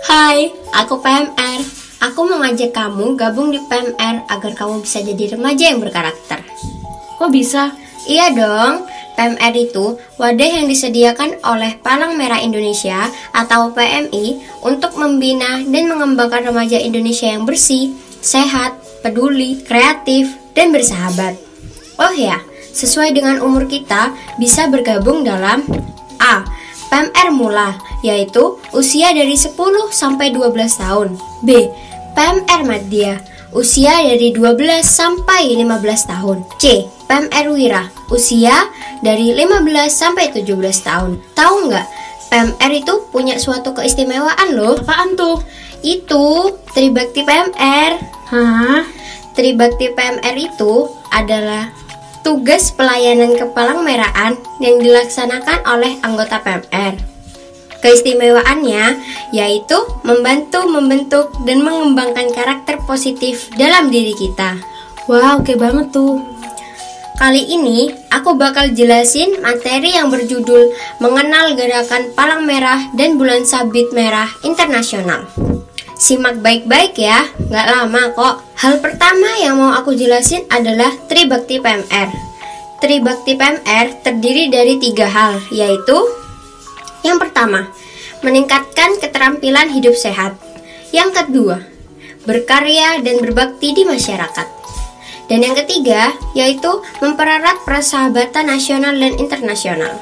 Hai, aku PMR. Aku mengajak kamu gabung di PMR agar kamu bisa jadi remaja yang berkarakter. Kok bisa? Iya dong, PMR itu wadah yang disediakan oleh Palang Merah Indonesia atau PMI untuk membina dan mengembangkan remaja Indonesia yang bersih, sehat, peduli, kreatif, dan bersahabat. Oh ya, sesuai dengan umur kita bisa bergabung dalam A. PMR Mula, yaitu usia dari 10 sampai 12 tahun. B. PMR Madya, usia dari 12 sampai 15 tahun. C. PMR Wira, usia dari 15 sampai 17 tahun. Tahu nggak? PMR itu punya suatu keistimewaan loh. Apaan tuh? Itu Tribakti PMR. Hah? Tribakti PMR itu adalah tugas pelayanan kepalang merahan yang dilaksanakan oleh anggota PMR. Keistimewaannya yaitu membantu membentuk dan mengembangkan karakter positif dalam diri kita. Wah, oke banget tuh. Kali ini aku bakal jelasin materi yang berjudul Mengenal Gerakan Palang Merah dan Bulan Sabit Merah Internasional. Simak baik-baik ya, nggak lama kok. Hal pertama yang mau aku jelasin adalah Tribakti PMR. Tribakti PMR terdiri dari tiga hal, yaitu yang pertama, meningkatkan keterampilan hidup sehat. Yang kedua, berkarya dan berbakti di masyarakat. Dan yang ketiga, yaitu mempererat persahabatan nasional dan internasional.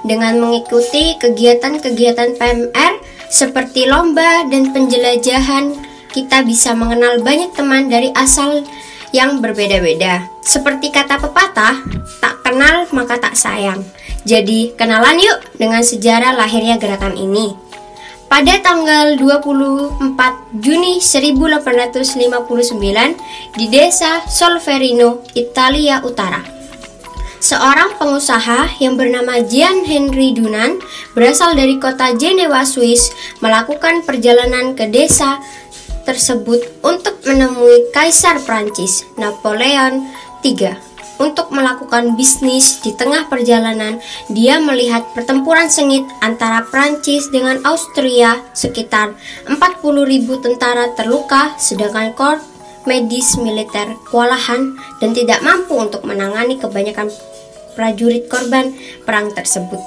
Dengan mengikuti kegiatan-kegiatan PMR seperti lomba dan penjelajahan, kita bisa mengenal banyak teman dari asal yang berbeda-beda. Seperti kata pepatah, tak kenal maka tak sayang. Jadi, kenalan yuk dengan sejarah lahirnya gerakan ini. Pada tanggal 24 Juni 1859 di desa Solferino, Italia Utara. Seorang pengusaha yang bernama Gian Henry Dunan berasal dari kota Jenewa, Swiss, melakukan perjalanan ke desa tersebut untuk menemui Kaisar Prancis Napoleon III untuk melakukan bisnis di tengah perjalanan, dia melihat pertempuran sengit antara Prancis dengan Austria sekitar 40.000 tentara terluka sedangkan korps medis militer kewalahan dan tidak mampu untuk menangani kebanyakan prajurit korban perang tersebut.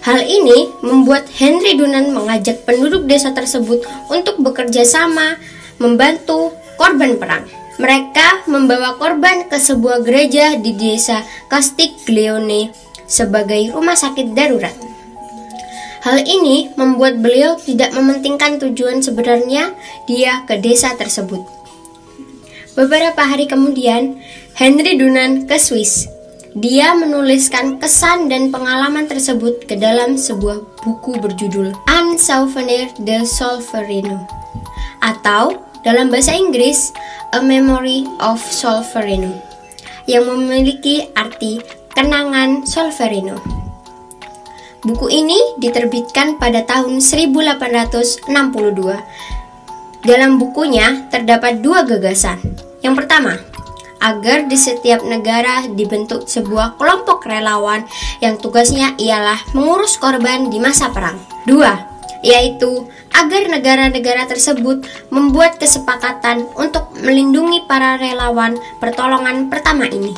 Hal ini membuat Henry Dunan mengajak penduduk desa tersebut untuk bekerja sama membantu korban perang. Mereka membawa korban ke sebuah gereja di desa Castiglione sebagai rumah sakit darurat. Hal ini membuat beliau tidak mementingkan tujuan sebenarnya dia ke desa tersebut. Beberapa hari kemudian, Henry Dunan ke Swiss. Dia menuliskan kesan dan pengalaman tersebut ke dalam sebuah buku berjudul Un Souvenir de Solferino atau dalam bahasa Inggris A Memory of Solferino yang memiliki arti kenangan Solferino. Buku ini diterbitkan pada tahun 1862. Dalam bukunya terdapat dua gagasan. Yang pertama, agar di setiap negara dibentuk sebuah kelompok relawan yang tugasnya ialah mengurus korban di masa perang. Dua, yaitu agar negara-negara tersebut membuat kesepakatan untuk melindungi para relawan pertolongan pertama ini.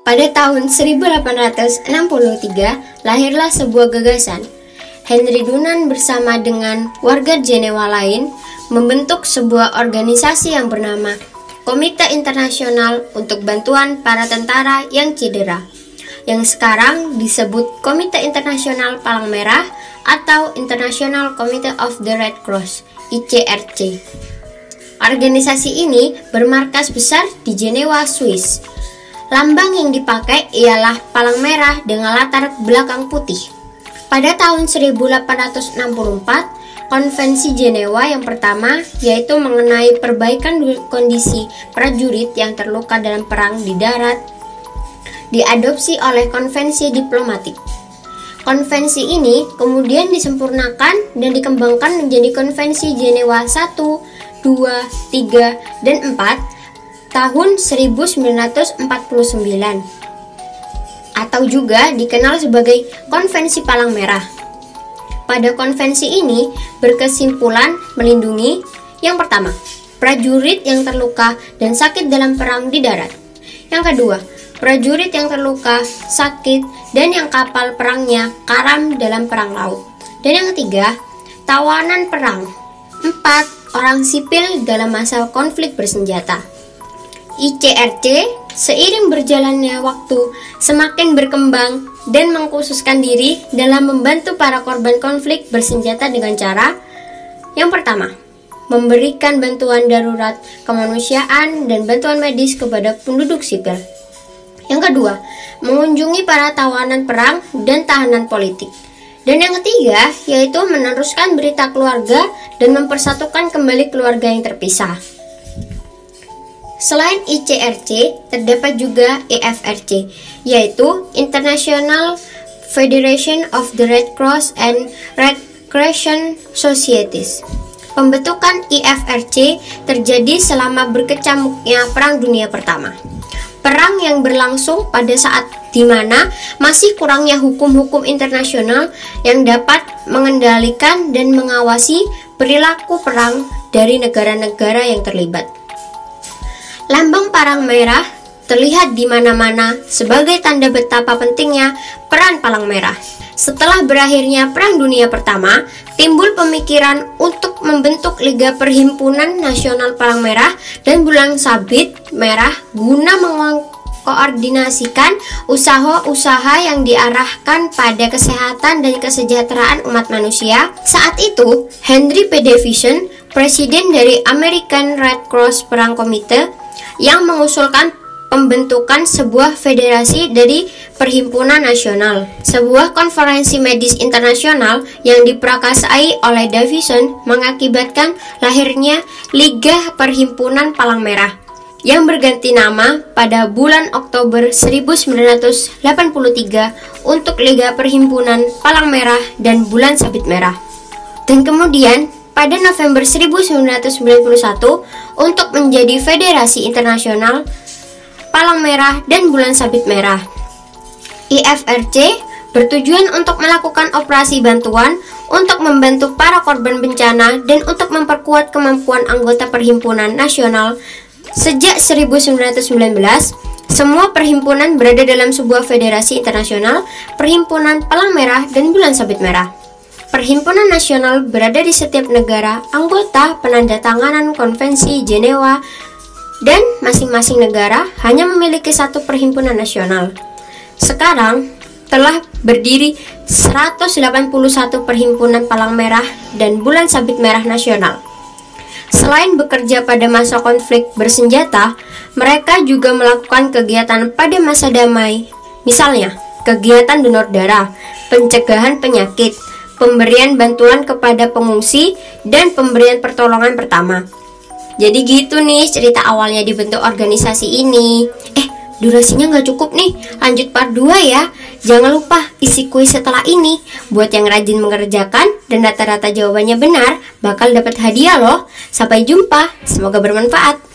Pada tahun 1863, lahirlah sebuah gagasan. Henry Dunan bersama dengan warga Jenewa lain membentuk sebuah organisasi yang bernama Komite Internasional untuk Bantuan Para Tentara yang Cedera, yang sekarang disebut Komite Internasional Palang Merah atau International Committee of the Red Cross (ICRC). Organisasi ini bermarkas besar di Jenewa, Swiss. Lambang yang dipakai ialah palang merah dengan latar belakang putih. Pada tahun 1864, Konvensi Jenewa yang pertama yaitu mengenai perbaikan kondisi prajurit yang terluka dalam perang di darat diadopsi oleh konvensi diplomatik. Konvensi ini kemudian disempurnakan dan dikembangkan menjadi Konvensi Jenewa 1, 2, 3, dan 4 tahun 1949 atau juga dikenal sebagai Konvensi Palang Merah. pada konvensi ini berkesimpulan melindungi yang pertama, prajurit yang terluka dan sakit dalam perang di darat. Yang kedua, prajurit yang terluka, sakit, dan yang kapal perangnya karam dalam perang laut. Dan yang ketiga, tawanan perang. Empat, orang sipil dalam masa konflik bersenjata. ICRC seiring berjalannya waktu semakin berkembang dan mengkhususkan diri dalam membantu para korban konflik bersenjata dengan cara yang pertama, memberikan bantuan darurat kemanusiaan dan bantuan medis kepada penduduk sipil. Yang kedua, mengunjungi para tawanan perang dan tahanan politik. Dan yang ketiga, yaitu meneruskan berita keluarga dan mempersatukan kembali keluarga yang terpisah. Selain ICRC, terdapat juga EFRC, yaitu International Federation of the Red Cross and Red Crescent Societies. Pembentukan IFRC terjadi selama berkecamuknya Perang Dunia Pertama. Perang yang berlangsung pada saat di mana masih kurangnya hukum-hukum internasional yang dapat mengendalikan dan mengawasi perilaku perang dari negara-negara yang terlibat. Lambang parang merah terlihat di mana-mana sebagai tanda betapa pentingnya peran palang merah. Setelah berakhirnya Perang Dunia Pertama, timbul pemikiran untuk membentuk Liga Perhimpunan Nasional Palang Merah dan Bulan Sabit Merah guna mengkoordinasikan usaha-usaha yang diarahkan pada kesehatan dan kesejahteraan umat manusia. Saat itu, Henry P. Davison, presiden dari American Red Cross Perang Komite, yang mengusulkan pembentukan sebuah federasi dari Perhimpunan Nasional. Sebuah konferensi medis internasional yang diprakasai oleh Davison mengakibatkan lahirnya Liga Perhimpunan Palang Merah yang berganti nama pada bulan Oktober 1983 untuk Liga Perhimpunan Palang Merah dan Bulan Sabit Merah. Dan kemudian pada November 1991 untuk menjadi Federasi Internasional Palang Merah dan Bulan Sabit Merah. IFRC bertujuan untuk melakukan operasi bantuan untuk membantu para korban bencana dan untuk memperkuat kemampuan anggota perhimpunan nasional. Sejak 1919, semua perhimpunan berada dalam sebuah federasi internasional, Perhimpunan Palang Merah dan Bulan Sabit Merah. Perhimpunan nasional berada di setiap negara anggota penandatanganan Konvensi Jenewa dan masing-masing negara hanya memiliki satu perhimpunan nasional. Sekarang telah berdiri 181 perhimpunan palang merah dan bulan sabit merah nasional. Selain bekerja pada masa konflik bersenjata, mereka juga melakukan kegiatan pada masa damai. Misalnya, kegiatan donor darah, pencegahan penyakit, pemberian bantuan kepada pengungsi, dan pemberian pertolongan pertama. Jadi gitu nih cerita awalnya dibentuk organisasi ini. Eh, durasinya nggak cukup nih, lanjut part 2 ya. Jangan lupa isi kuis setelah ini. Buat yang rajin mengerjakan dan rata-rata jawabannya benar, bakal dapat hadiah loh. Sampai jumpa, semoga bermanfaat.